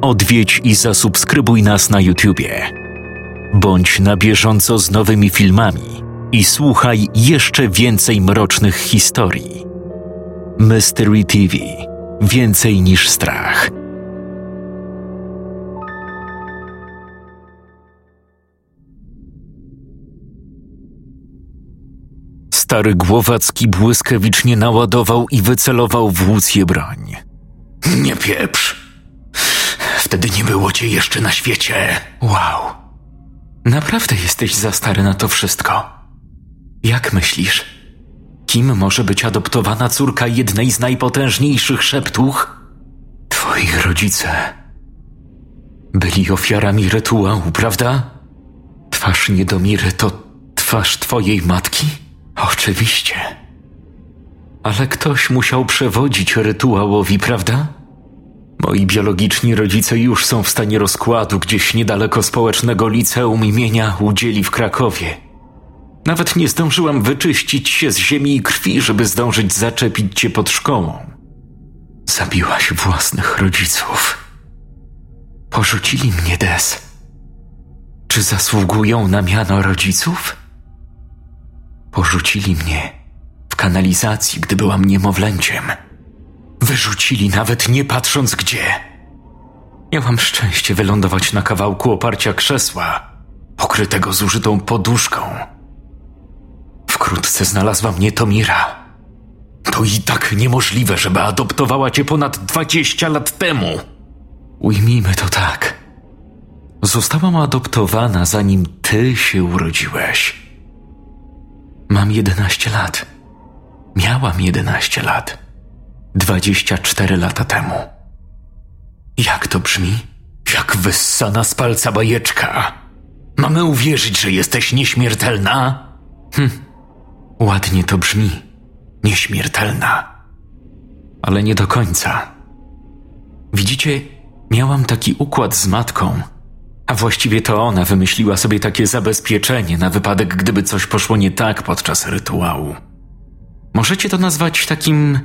odwiedź i zasubskrybuj nas na YouTubie. Bądź na bieżąco z nowymi filmami i słuchaj jeszcze więcej mrocznych historii. Mystery TV Więcej niż strach. Stary Głowacki błyskawicznie naładował i wycelował w Łucję broń. Nie pieprz. Wtedy nie było cię jeszcze na świecie. Wow. Naprawdę jesteś za stary na to wszystko. Jak myślisz? Kim może być adoptowana córka jednej z najpotężniejszych szeptuch? Twoi rodzice byli ofiarami rytuału, prawda? Twarz Niedomiry to twarz twojej matki? Oczywiście. Ale ktoś musiał przewodzić rytuałowi, prawda? Moi biologiczni rodzice już są w stanie rozkładu gdzieś niedaleko społecznego liceum imienia Udzieli w Krakowie. Nawet nie zdążyłam wyczyścić się z ziemi i krwi, żeby zdążyć zaczepić cię pod szkołą. Zabiłaś własnych rodziców. Porzucili mnie, Des. Czy zasługują na miano rodziców? Porzucili mnie w kanalizacji, gdy byłam niemowlęciem. Wyrzucili nawet nie patrząc gdzie. Miałam szczęście wylądować na kawałku oparcia krzesła, pokrytego zużytą poduszką. Wkrótce znalazła mnie Tomira. To i tak niemożliwe, żeby adoptowała cię ponad dwadzieścia lat temu. Ujmijmy to tak. Zostałam adoptowana, zanim ty się urodziłeś. Mam jedenaście lat. Miałam jedenaście lat. Dwadzieścia cztery lata temu. Jak to brzmi? Jak wyssana z palca bajeczka. Mamy uwierzyć, że jesteś nieśmiertelna? Hm, ładnie to brzmi. Nieśmiertelna. Ale nie do końca. Widzicie, miałam taki układ z matką, a właściwie to ona wymyśliła sobie takie zabezpieczenie na wypadek, gdyby coś poszło nie tak podczas rytuału. Możecie to nazwać takim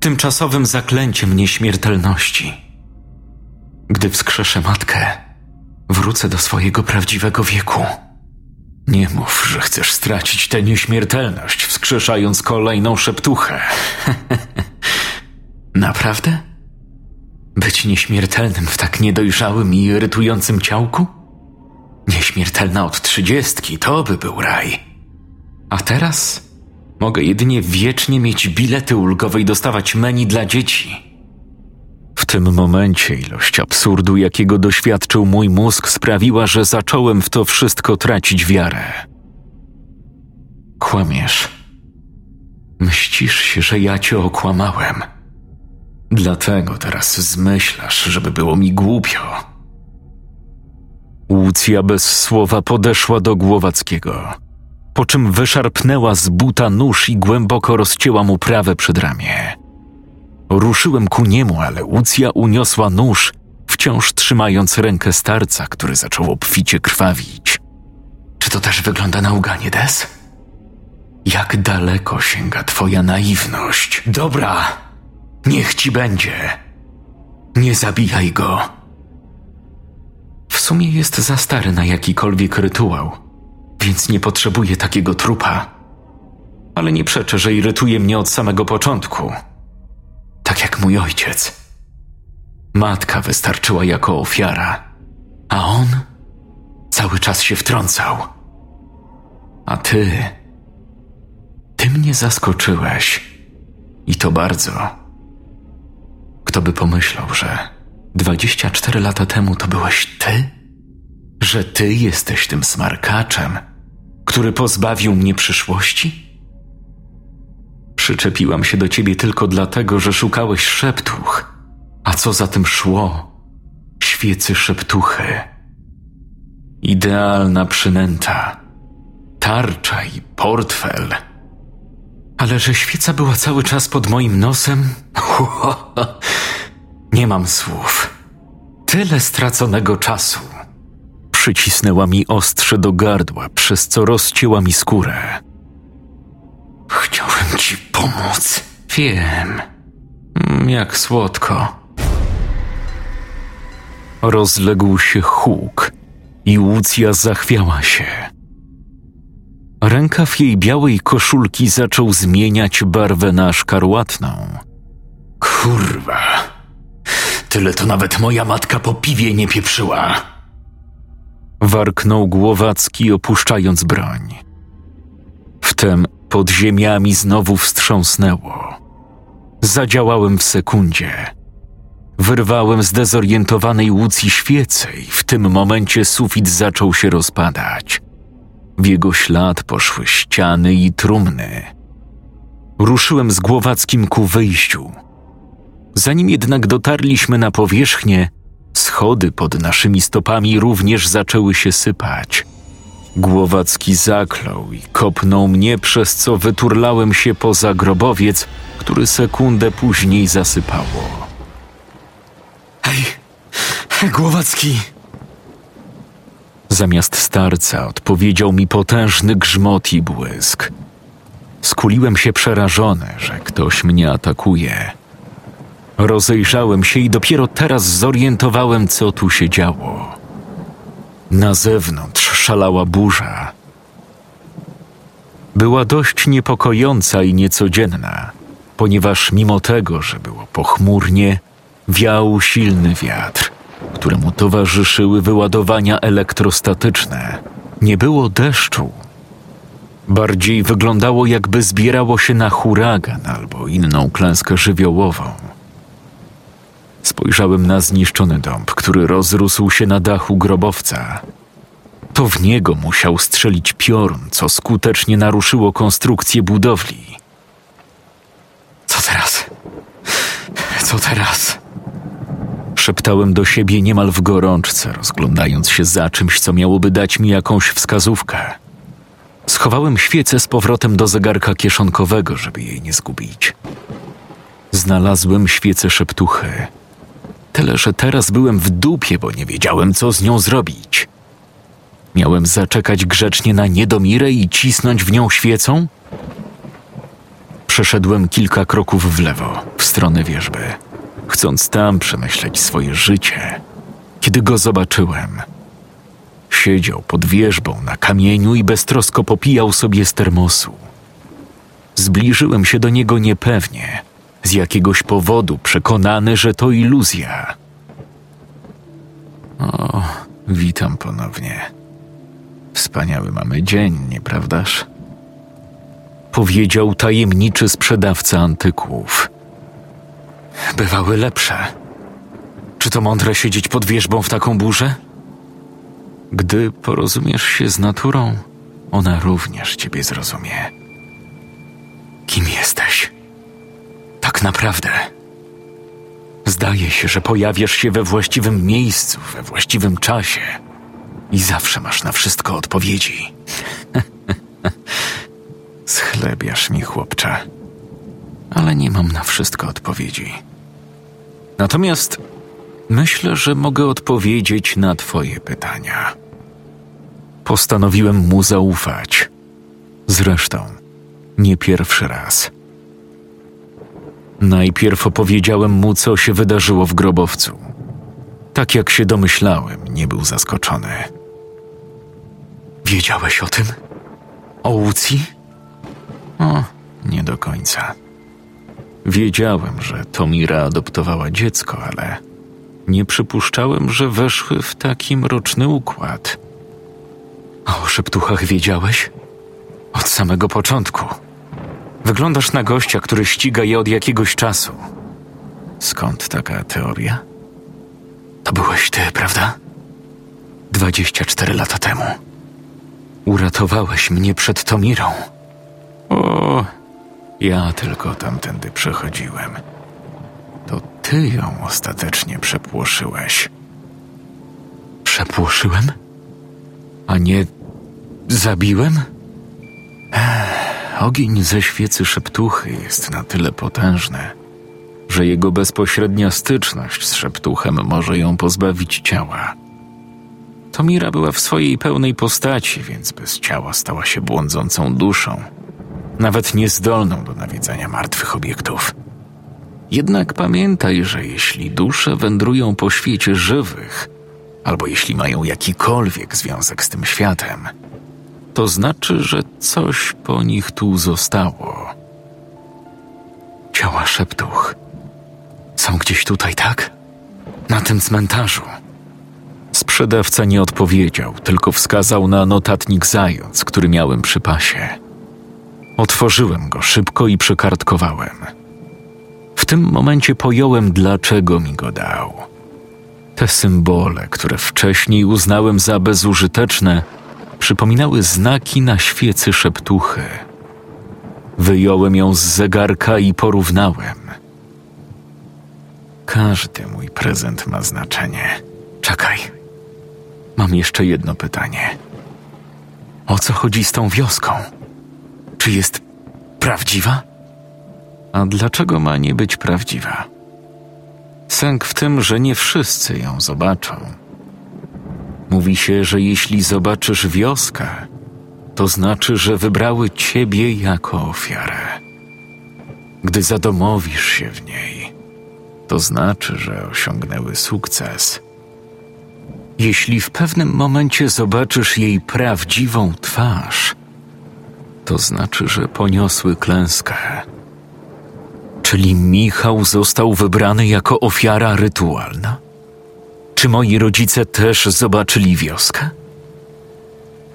tymczasowym zaklęciem nieśmiertelności. Gdy wskrzeszę matkę, wrócę do swojego prawdziwego wieku. Nie mów, że chcesz stracić tę nieśmiertelność, wskrzeszając kolejną szeptuchę. Naprawdę? Być nieśmiertelnym w tak niedojrzałym i irytującym ciałku? Nieśmiertelna od trzydziestki to by był raj. A teraz mogę jedynie wiecznie mieć bilety ulgowe i dostawać menu dla dzieci. W tym momencie ilość absurdu, jakiego doświadczył mój mózg, sprawiła, że zacząłem w to wszystko tracić wiarę. Kłamiesz. Myślisz się, że ja cię okłamałem. Dlatego teraz zmyślasz, żeby było mi głupio. Łucja bez słowa podeszła do Głowackiego, po czym wyszarpnęła z buta nóż i głęboko rozcięła mu prawe przedramię. Ruszyłem ku niemu, ale Łucja uniosła nóż, wciąż trzymając rękę starca, który zaczął obficie krwawić. Czy to też wygląda na uganie, Des? Jak daleko sięga twoja naiwność? Dobra, niech ci będzie. Nie zabijaj go. W sumie jest za stary na jakikolwiek rytuał, więc nie potrzebuje takiego trupa. Ale nie przeczę, że irytuje mnie od samego początku. Tak jak mój ojciec. Matka wystarczyła jako ofiara, a on cały czas się wtrącał. A ty. Ty mnie zaskoczyłeś. I to bardzo. Kto by pomyślał, że 24 lata temu to byłeś ty? Że ty jesteś tym smarkaczem, który pozbawił mnie przyszłości? Przyczepiłam się do ciebie tylko dlatego, że szukałeś szeptuch. A co za tym szło? Świecy szeptuchy. Idealna przynęta. Tarcza i portfel. Ale że świeca była cały czas pod moim nosem? Nie mam słów. Tyle straconego czasu. Przycisnęła mi ostrze do gardła, przez co rozcięła mi skórę. Chciałem ci pomóc. Wiem. Mm, Jak słodko. Rozległ się huk i Łucja zachwiała się. Rękaw jej białej koszulki zaczął zmieniać barwę na szkarłatną. Kurwa. Tyle to nawet moja matka po piwie nie pieprzyła. Warknął Głowacki, opuszczając broń. Wtem pod ziemiami znowu wstrząsnęło. Zadziałałem w sekundzie. Wyrwałem z dezorientowanej Łucji świecę i w tym momencie sufit zaczął się rozpadać. W jego ślad poszły ściany i trumny. Ruszyłem z Głowackim ku wyjściu. Zanim jednak dotarliśmy na powierzchnię, schody pod naszymi stopami również zaczęły się sypać. Głowacki zaklął i kopnął mnie, przez co wyturlałem się poza grobowiec, który sekundę później zasypało. Hej, Głowacki. Zamiast starca odpowiedział mi potężny grzmot i błysk. Skuliłem się przerażony, że ktoś mnie atakuje. Rozejrzałem się i dopiero teraz zorientowałem, co tu się działo. Na zewnątrz szalała burza. Była dość niepokojąca i niecodzienna, ponieważ mimo tego, że było pochmurnie, wiał silny wiatr, któremu towarzyszyły wyładowania elektrostatyczne. Nie było deszczu. Bardziej wyglądało, jakby zbierało się na huragan albo inną klęskę żywiołową. Spojrzałem na zniszczony dąb, który rozrósł się na dachu grobowca. To w niego musiał strzelić piorun, co skutecznie naruszyło konstrukcję budowli. Co teraz? Co teraz? Szeptałem do siebie niemal w gorączce, rozglądając się za czymś, co miałoby dać mi jakąś wskazówkę. Schowałem świecę z powrotem do zegarka kieszonkowego, żeby jej nie zgubić. Znalazłem świecę szeptuchy. Tyle, że teraz byłem w dupie, bo nie wiedziałem, co z nią zrobić. Miałem zaczekać grzecznie na niedomirę i cisnąć w nią świecą? Przeszedłem kilka kroków w lewo, w stronę wierzby, chcąc tam przemyśleć swoje życie. Kiedy go zobaczyłem, siedział pod wierzbą na kamieniu i beztrosko popijał sobie z termosu. Zbliżyłem się do niego niepewnie, z jakiegoś powodu przekonany, że to iluzja. O, witam ponownie. Wspaniały mamy dzień, nieprawdaż? Powiedział tajemniczy sprzedawca antyków. Bywały lepsze. Czy to mądre siedzieć pod wierzbą w taką burzę? Gdy porozumiesz się z naturą, ona również ciebie zrozumie. Kim jesteś? Tak naprawdę. Zdaje się, że pojawiasz się we właściwym miejscu, we właściwym czasie i zawsze masz na wszystko odpowiedzi. Schlebiasz mi, chłopcze, ale nie mam na wszystko odpowiedzi. Natomiast myślę, że mogę odpowiedzieć na Twoje pytania. Postanowiłem mu zaufać. Zresztą, nie pierwszy raz. Najpierw opowiedziałem mu, co się wydarzyło w grobowcu. Tak jak się domyślałem, nie był zaskoczony. Wiedziałeś o tym? O Łucji? O, nie do końca. Wiedziałem, że Tomira adoptowała dziecko, ale nie przypuszczałem, że weszły w taki mroczny układ. O szeptuchach wiedziałeś? Od samego początku. Wyglądasz na gościa, który ściga je od jakiegoś czasu. Skąd taka teoria? To byłeś ty, prawda? 24 lata temu. Uratowałeś mnie przed Tomirą. O, ja tylko tamtędy przechodziłem. To ty ją ostatecznie przepłoszyłeś. Przepłoszyłem? A nie zabiłem? Ech, ogień ze świecy szeptuchy jest na tyle potężny, że jego bezpośrednia styczność z szeptuchem może ją pozbawić ciała. Tomira była w swojej pełnej postaci, więc bez ciała stała się błądzącą duszą, nawet niezdolną do nawiedzania martwych obiektów. Jednak pamiętaj, że jeśli dusze wędrują po świecie żywych, albo jeśli mają jakikolwiek związek z tym światem, to znaczy, że coś po nich tu zostało. Ciała szeptuch są gdzieś tutaj, tak? Na tym cmentarzu. Sprzedawca nie odpowiedział, tylko wskazał na notatnik zając, który miałem przy pasie. Otworzyłem go szybko i przekartkowałem. W tym momencie pojąłem, dlaczego mi go dał. Te symbole, które wcześniej uznałem za bezużyteczne, przypominały znaki na świecy szeptuchy. Wyjąłem ją z zegarka i porównałem. Każdy mój prezent ma znaczenie. Czekaj. Mam jeszcze jedno pytanie. O co chodzi z tą wioską? Czy jest prawdziwa? A dlaczego ma nie być prawdziwa? Sęk w tym, że nie wszyscy ją zobaczą. Mówi się, że jeśli zobaczysz wioskę, to znaczy, że wybrały ciebie jako ofiarę. Gdy zadomowisz się w niej, to znaczy, że osiągnęły sukces. Jeśli w pewnym momencie zobaczysz jej prawdziwą twarz, to znaczy, że poniosły klęskę. Czyli Michał został wybrany jako ofiara rytualna? Czy moi rodzice też zobaczyli wioskę?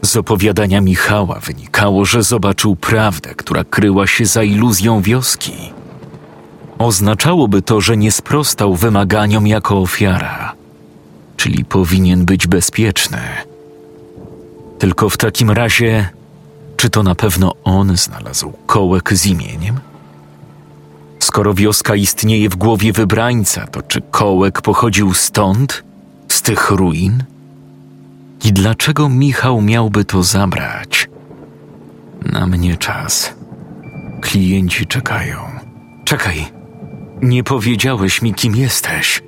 Z opowiadania Michała wynikało, że zobaczył prawdę, która kryła się za iluzją wioski. Oznaczałoby to, że nie sprostał wymaganiom jako ofiara, czyli powinien być bezpieczny. Tylko w takim razie, czy to na pewno on znalazł kołek z imieniem? Skoro wioska istnieje w głowie wybrańca, to czy kołek pochodził stąd, z tych ruin? I dlaczego Michał miałby to zabrać? Na mnie czas. Klienci czekają. Czekaj, nie powiedziałeś mi, kim jesteś.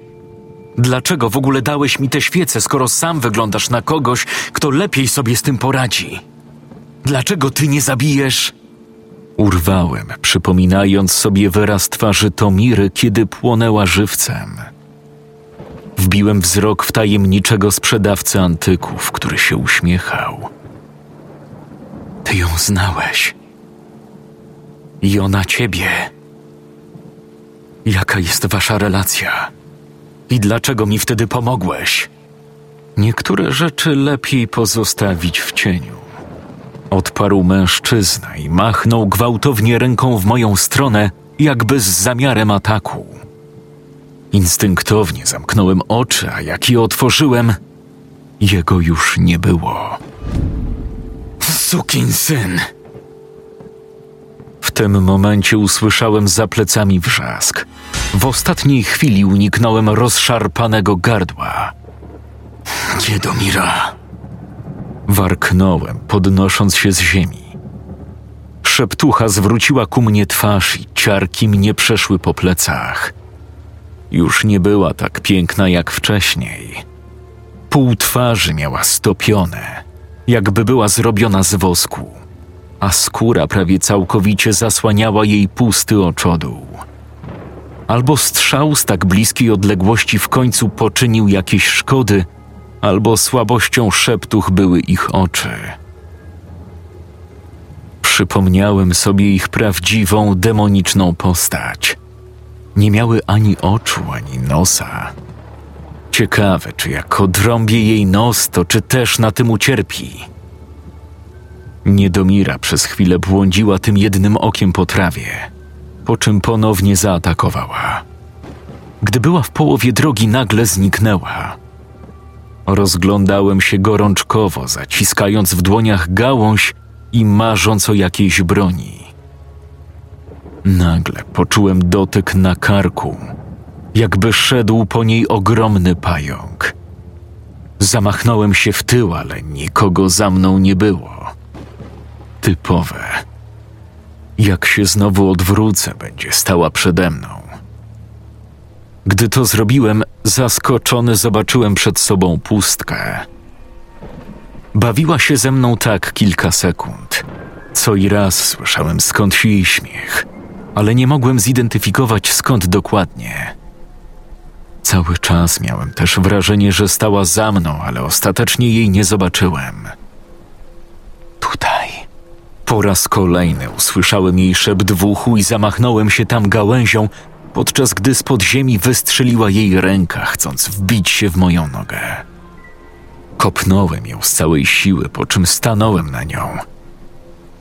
Dlaczego w ogóle dałeś mi tę świecę, skoro sam wyglądasz na kogoś, kto lepiej sobie z tym poradzi? Dlaczego ty nie zabijesz? Urwałem, przypominając sobie wyraz twarzy Tomiry, kiedy płonęła żywcem. Wbiłem wzrok w tajemniczego sprzedawcę antyków, który się uśmiechał. Ty ją znałeś. I ona ciebie. Jaka jest wasza relacja? I dlaczego mi wtedy pomogłeś? Niektóre rzeczy lepiej pozostawić w cieniu. Odparł mężczyzna i machnął gwałtownie ręką w moją stronę, jakby z zamiarem ataku. Instynktownie zamknąłem oczy, a jak je otworzyłem, jego już nie było. Sukin syn! W tym momencie usłyszałem za plecami wrzask. W ostatniej chwili uniknąłem rozszarpanego gardła. Kiedomira! Warknąłem, podnosząc się z ziemi. Szeptucha zwróciła ku mnie twarz i ciarki mnie przeszły po plecach. Już nie była tak piękna jak wcześniej. Pół twarzy miała stopione, jakby była zrobiona z wosku, a skóra prawie całkowicie zasłaniała jej pusty oczodół. Albo strzał z tak bliskiej odległości w końcu poczynił jakieś szkody, albo słabością szeptuch były ich oczy. Przypomniałem sobie ich prawdziwą, demoniczną postać. Nie miały ani oczu, ani nosa. Ciekawe, czy jak odrąbię jej nos, to czy też na tym ucierpi. Niedomira przez chwilę błądziła tym jednym okiem po trawie, po czym ponownie zaatakowała. Gdy była w połowie drogi, nagle zniknęła. Rozglądałem się gorączkowo, zaciskając w dłoniach gałąź i marząc o jakiejś broni. Nagle poczułem dotyk na karku, jakby szedł po niej ogromny pająk. Zamachnąłem się w tył, ale nikogo za mną nie było. Typowe. Jak się znowu odwrócę, będzie stała przede mną. Gdy to zrobiłem, zaskoczony zobaczyłem przed sobą pustkę. Bawiła się ze mną tak kilka sekund. Co i raz słyszałem skąd jej śmiech, ale nie mogłem zidentyfikować skąd dokładnie. Cały czas miałem też wrażenie, że stała za mną, ale ostatecznie jej nie zobaczyłem. Tutaj. Po raz kolejny usłyszałem jej szept w uchu i zamachnąłem się tam gałęzią, podczas gdy z podziemi wystrzeliła jej ręka, chcąc wbić się w moją nogę. Kopnąłem ją z całej siły, po czym stanąłem na nią.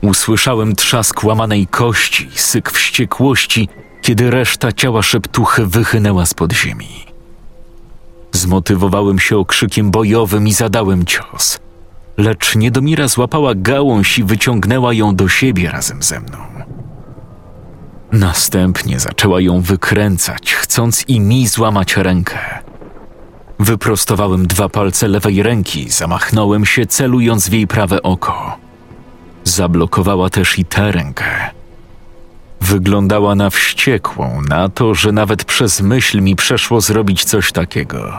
Usłyszałem trzask łamanej kości syk wściekłości, kiedy reszta ciała szeptuchy wychynęła z podziemi. Zmotywowałem się okrzykiem bojowym i zadałem cios. Lecz Niedomira złapała gałąź i wyciągnęła ją do siebie razem ze mną. Następnie zaczęła ją wykręcać, chcąc i mi złamać rękę. Wyprostowałem dwa palce lewej ręki, zamachnąłem się, celując w jej prawe oko. Zablokowała też i tę rękę. Wyglądała na wściekłą, na to, że nawet przez myśl mi przeszło zrobić coś takiego.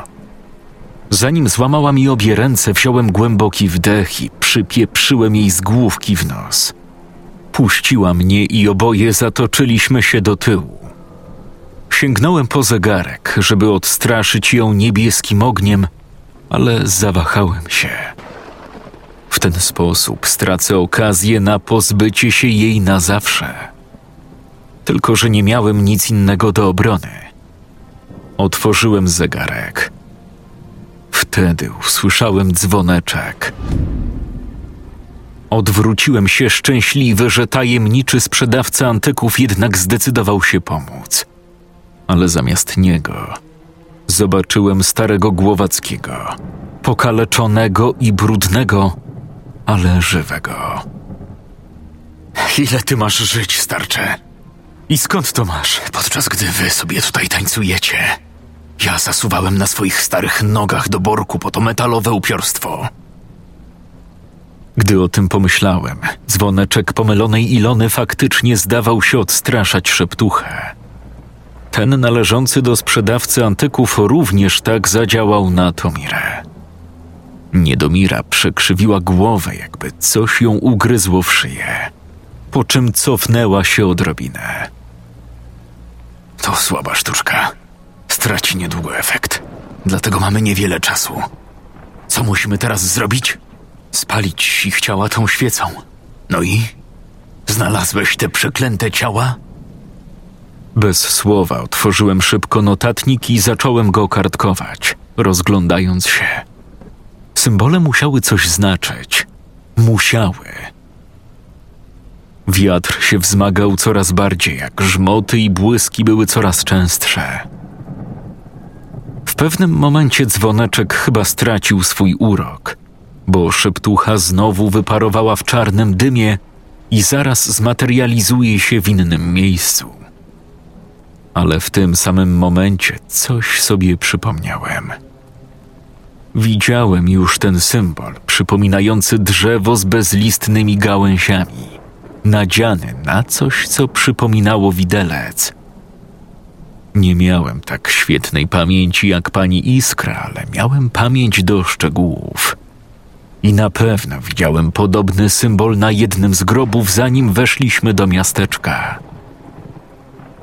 Zanim złamała mi obie ręce, wziąłem głęboki wdech i przypieprzyłem jej z główki w nos. Puściła mnie i oboje zatoczyliśmy się do tyłu. Sięgnąłem po zegarek, żeby odstraszyć ją niebieskim ogniem, ale zawahałem się. W ten sposób stracę okazję na pozbycie się jej na zawsze. Tylko, że nie miałem nic innego do obrony. Otworzyłem zegarek. Wtedy usłyszałem dzwoneczek. Odwróciłem się szczęśliwy, że tajemniczy sprzedawca antyków jednak zdecydował się pomóc. Ale zamiast niego zobaczyłem starego Głowackiego, pokaleczonego i brudnego, ale żywego. Ile ty masz żyć, starcze? I skąd to masz, podczas gdy wy sobie tutaj tańcujecie? Ja zasuwałem na swoich starych nogach do borku po to metalowe upiorstwo. Gdy o tym pomyślałem, dzwoneczek pomylonej Ilony faktycznie zdawał się odstraszać szeptuchę. Ten należący do sprzedawcy antyków również tak zadziałał na Tomirę. Niedomira przekrzywiła głowę, jakby coś ją ugryzło w szyję, po czym cofnęła się odrobinę. To słaba sztuczka. Straci niedługo efekt. Dlatego mamy niewiele czasu. Co musimy teraz zrobić? Spalić ich ciała tą świecą. No i? Znalazłeś te przeklęte ciała? Bez słowa otworzyłem szybko notatnik i zacząłem go kartkować, rozglądając się. Symbole musiały coś znaczyć. Musiały. Wiatr się wzmagał coraz bardziej, jak grzmoty i błyski były coraz częstsze. W pewnym momencie dzwoneczek chyba stracił swój urok, bo szeptucha znowu wyparowała w czarnym dymie i zaraz zmaterializuje się w innym miejscu. Ale w tym samym momencie coś sobie przypomniałem. Widziałem już ten symbol przypominający drzewo z bezlistnymi gałęziami, nadziany na coś, co przypominało widelec. Nie miałem tak świetnej pamięci jak pani Iskra, ale miałem pamięć do szczegółów. I na pewno widziałem podobny symbol na jednym z grobów, zanim weszliśmy do miasteczka.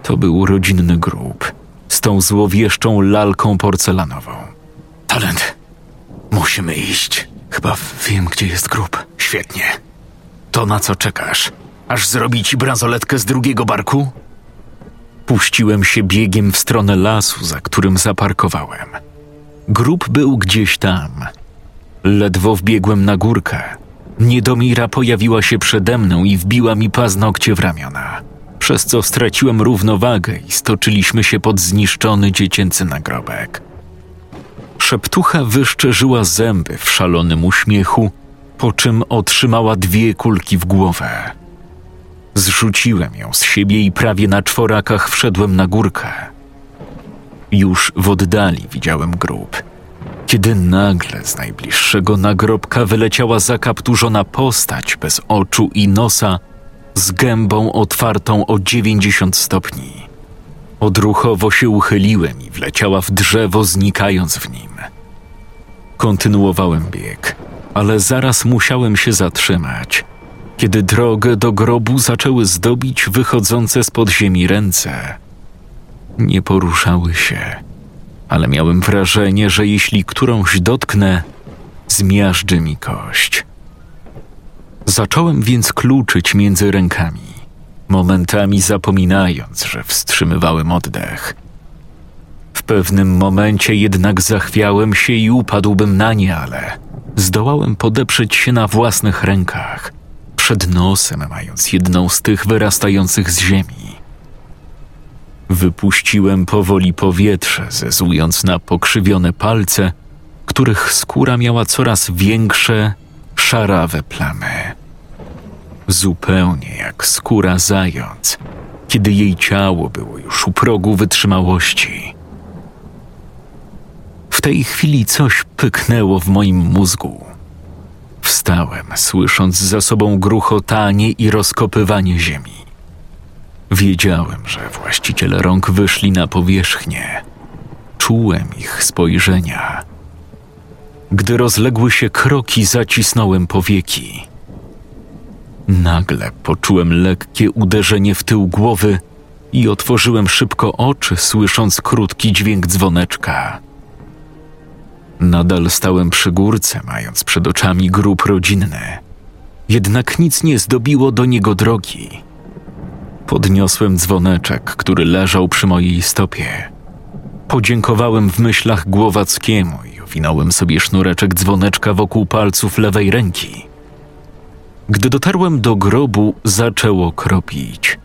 To był rodzinny grób z tą złowieszczą lalką porcelanową. Talent. Musimy iść. Chyba wiem, gdzie jest grób. Świetnie. To na co czekasz? Aż zrobi ci bransoletkę z drugiego barku? Puściłem się biegiem w stronę lasu, za którym zaparkowałem. Grób był gdzieś tam. Ledwo wbiegłem na górkę. Niedomira pojawiła się przede mną i wbiła mi paznokcie w ramiona, przez co straciłem równowagę i stoczyliśmy się pod zniszczony dziecięcy nagrobek. Szeptucha wyszczerzyła zęby w szalonym uśmiechu, po czym otrzymała dwie kulki w głowę. Zrzuciłem ją z siebie i prawie na czworakach wszedłem na górkę. Już w oddali widziałem grób, kiedy nagle z najbliższego nagrobka wyleciała zakapturzona postać bez oczu i nosa, z gębą otwartą o 90 stopni. Odruchowo się uchyliłem i wleciała w drzewo, znikając w nim. Kontynuowałem bieg, ale zaraz musiałem się zatrzymać – kiedy drogę do grobu zaczęły zdobić wychodzące z podziemi ręce. Nie poruszały się. ale miałem wrażenie, że jeśli którąś dotknę, zmiażdży mi kość. Zacząłem więc kluczyć między rękami, momentami zapominając, że wstrzymywałem oddech. W pewnym momencie jednak zachwiałem się i upadłbym na nie, ale zdołałem podeprzeć się na własnych rękach, przed nosem mając jedną z tych wyrastających z ziemi. Wypuściłem powoli powietrze, zezując na pokrzywione palce, których skóra miała coraz większe, szarawe plamy. Zupełnie jak skóra zając, kiedy jej ciało było już u progu wytrzymałości. W tej chwili coś pyknęło w moim mózgu. Wstałem, słysząc za sobą gruchotanie i rozkopywanie ziemi. Wiedziałem, że właściciele rąk wyszli na powierzchnię. Czułem ich spojrzenia. Gdy rozległy się kroki, zacisnąłem powieki. Nagle poczułem lekkie uderzenie w tył głowy i otworzyłem szybko oczy, słysząc krótki dźwięk dzwoneczka. Nadal stałem przy górce, mając przed oczami grób rodzinny. Jednak nic nie zdobiło do niego drogi. Podniosłem dzwoneczek, który leżał przy mojej stopie. Podziękowałem w myślach Głowackiemu i owinąłem sobie sznureczek dzwoneczka wokół palców lewej ręki. Gdy dotarłem do grobu, zaczęło kropić.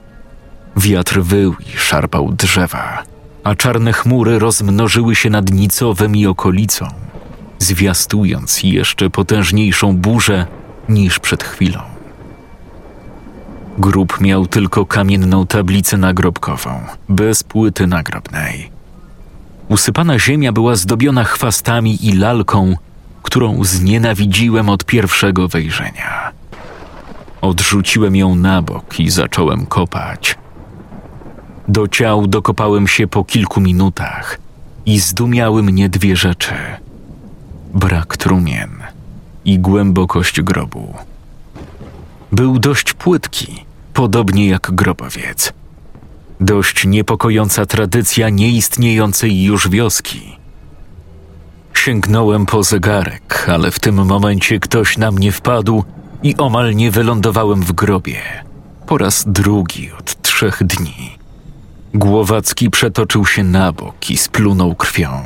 Wiatr wył i szarpał drzewa, a czarne chmury rozmnożyły się nad Nicowem i okolicą, zwiastując jeszcze potężniejszą burzę niż przed chwilą. Grób miał tylko kamienną tablicę nagrobkową, bez płyty nagrobnej. Usypana ziemia była zdobiona chwastami i lalką, którą znienawidziłem od pierwszego wejrzenia. Odrzuciłem ją na bok i zacząłem kopać. Do ciał dokopałem się po kilku minutach i zdumiały mnie dwie rzeczy: brak trumien i głębokość grobu. Był dość płytki, podobnie jak grobowiec. Dość niepokojąca tradycja nieistniejącej już wioski. Sięgnąłem po zegarek, ale w tym momencie ktoś na mnie wpadł i omal nie wylądowałem w grobie. Po raz drugi od trzech dni. Głowacki przetoczył się na bok i splunął krwią.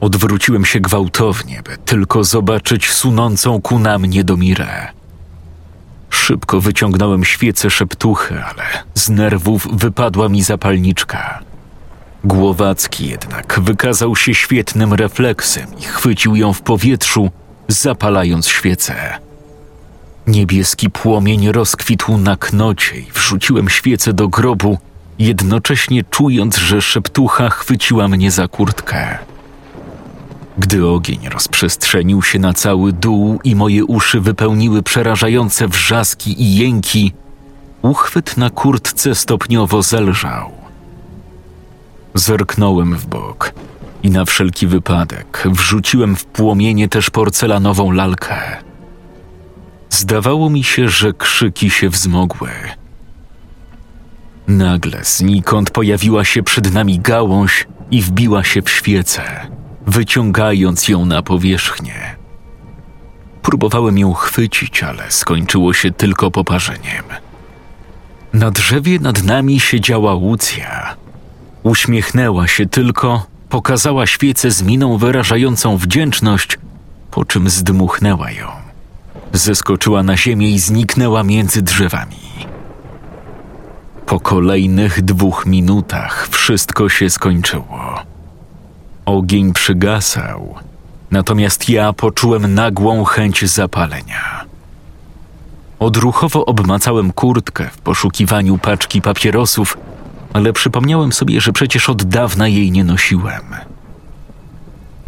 Odwróciłem się gwałtownie, by tylko zobaczyć sunącą ku nam niedomirę. Szybko wyciągnąłem świecę szeptuchy, ale z nerwów wypadła mi zapalniczka. Głowacki jednak wykazał się świetnym refleksem i chwycił ją w powietrzu, zapalając świecę. Niebieski płomień rozkwitł na knocie i wrzuciłem świecę do grobu, jednocześnie czując, że szeptucha chwyciła mnie za kurtkę. Gdy ogień rozprzestrzenił się na cały dół i moje uszy wypełniły przerażające wrzaski i jęki, uchwyt na kurtce stopniowo zelżał. Zerknąłem w bok i na wszelki wypadek wrzuciłem w płomienie też porcelanową lalkę. Zdawało mi się, że krzyki się wzmogły. Nagle znikąd pojawiła się przed nami gałąź i wbiła się w świecę, wyciągając ją na powierzchnię. Próbowałem ją chwycić, ale skończyło się tylko poparzeniem. Na drzewie nad nami siedziała Łucja. Uśmiechnęła się tylko, pokazała świecę z miną wyrażającą wdzięczność, po czym zdmuchnęła ją. Zeskoczyła na ziemię i zniknęła między drzewami. Po kolejnych dwóch minutach wszystko się skończyło. Ogień przygasał, natomiast ja poczułem nagłą chęć zapalenia. Odruchowo obmacałem kurtkę w poszukiwaniu paczki papierosów, ale przypomniałem sobie, że przecież od dawna jej nie nosiłem.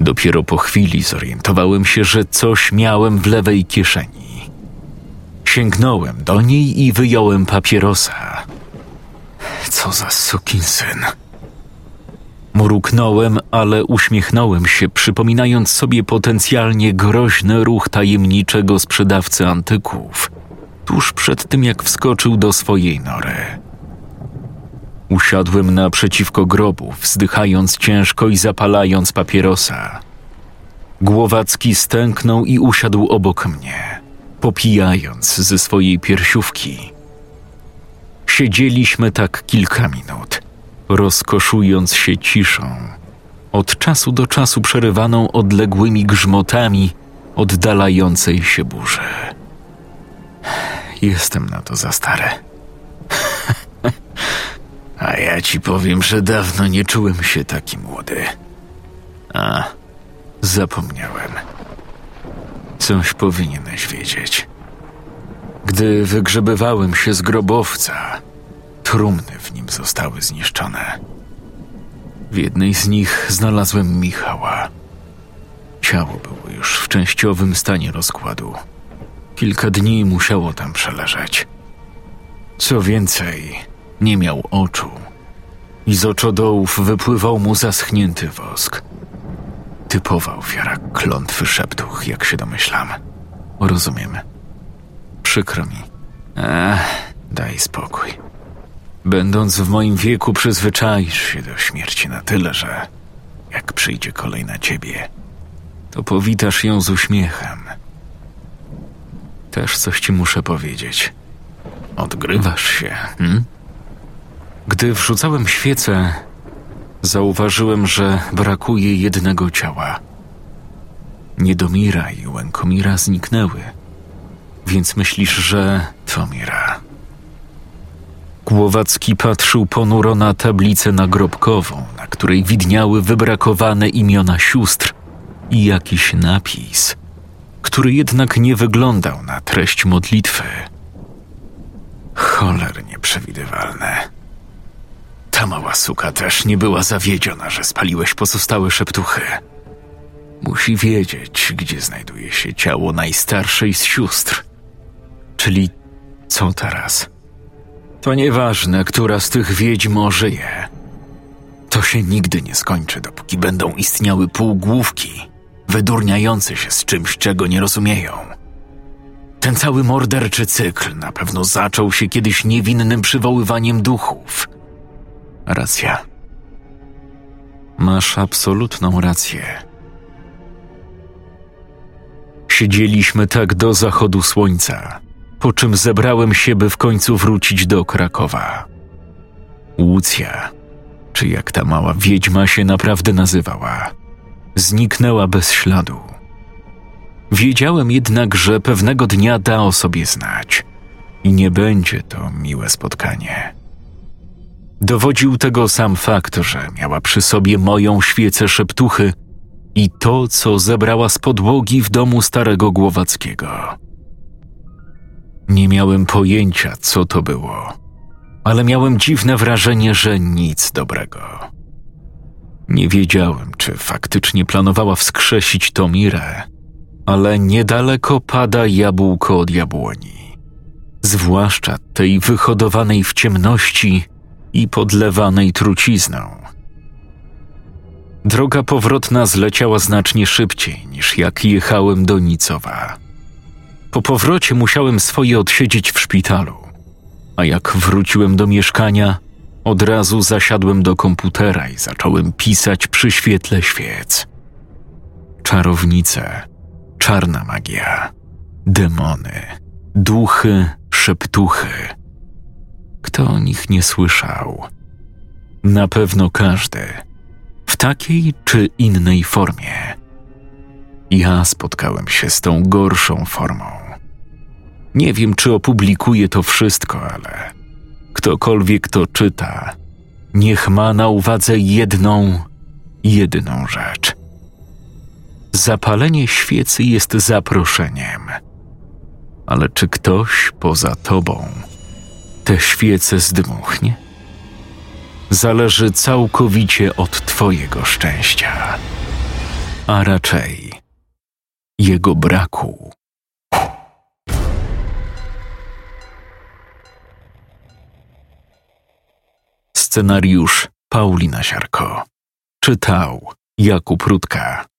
Dopiero po chwili zorientowałem się, że coś miałem w lewej kieszeni. Sięgnąłem do niej i wyjąłem papierosa. Co za sukinsyn. Mruknąłem, ale uśmiechnąłem się, przypominając sobie potencjalnie groźny ruch tajemniczego sprzedawcy antyków, tuż przed tym jak wskoczył do swojej nory. Usiadłem naprzeciwko grobu, wzdychając ciężko i zapalając papierosa. Głowacki stęknął i usiadł obok mnie, popijając ze swojej piersiówki. Siedzieliśmy tak kilka minut, rozkoszując się ciszą, od czasu do czasu przerywaną odległymi grzmotami oddalającej się burzy. Jestem na to za stary. A ja ci powiem, że dawno nie czułem się taki młody. A, zapomniałem. Coś powinieneś wiedzieć. Gdy wygrzebywałem się z grobowca, trumny w nim zostały zniszczone. W jednej z nich znalazłem Michała. Ciało było już w częściowym stanie rozkładu. Kilka dni musiało tam przeleżeć. Co więcej, nie miał oczu i z oczodołów wypływał mu zaschnięty wosk. Typowa ofiara klątwy szeptuch, jak się domyślam. Rozumiem. Przykro mi. Ech, daj spokój. Będąc w moim wieku, przyzwyczaisz się do śmierci na tyle, że jak przyjdzie kolej na ciebie, to powitasz ją z uśmiechem. Też coś ci muszę powiedzieć. Odgrywasz się, hm? Gdy wrzucałem świecę, zauważyłem, że brakuje jednego ciała. Niedomira i Łękomira zniknęły, więc myślisz, że to Mira. Głowacki patrzył ponuro na tablicę nagrobkową, na której widniały wybrakowane imiona sióstr i jakiś napis, który jednak nie wyglądał na treść modlitwy. Cholernie przewidywalne. Ta mała suka też nie była zawiedziona, że spaliłeś pozostałe szeptuchy. Musi wiedzieć, gdzie znajduje się ciało najstarszej z sióstr. Czyli co teraz? To nieważne, która z tych wiedźm żyje. To się nigdy nie skończy, dopóki będą istniały półgłówki, wydurniające się z czymś, czego nie rozumieją. Ten cały morderczy cykl na pewno zaczął się kiedyś niewinnym przywoływaniem duchów. Racja. Masz absolutną rację. Siedzieliśmy tak do zachodu słońca, po czym zebrałem się, by w końcu wrócić do Krakowa. Łucja, czy jak ta mała wiedźma się naprawdę nazywała, zniknęła bez śladu. Wiedziałem jednak, że pewnego dnia da o sobie znać i nie będzie to miłe spotkanie. Dowodził tego sam fakt, że miała przy sobie moją świecę szeptuchy i to, co zebrała z podłogi w domu starego Głowackiego. Nie miałem pojęcia, co to było, ale miałem dziwne wrażenie, że nic dobrego. Nie wiedziałem, czy faktycznie planowała wskrzesić Tomirę, ale niedaleko pada jabłko od jabłoni. Zwłaszcza tej wyhodowanej w ciemności i podlewanej trucizną. Droga powrotna zleciała znacznie szybciej niż jak jechałem do Nicowa. Po powrocie musiałem swoje odsiedzieć w szpitalu, a jak wróciłem do mieszkania, od razu zasiadłem do komputera i zacząłem pisać przy świetle świec. Czarownice, czarna magia, demony, duchy, szeptuchy. Kto o nich nie słyszał? Na pewno każdy, w takiej czy innej formie. Ja spotkałem się z tą gorszą formą. Nie wiem, czy opublikuję to wszystko, ale ktokolwiek to czyta, niech ma na uwadze jedną, jedyną rzecz. Zapalenie świecy jest zaproszeniem. Ale czy ktoś poza tobą te świece zdmuchnie? Zależy całkowicie od twojego szczęścia, a raczej jego braku. Scenariusz Paulina Siarko. Czytał Jakub Rutka.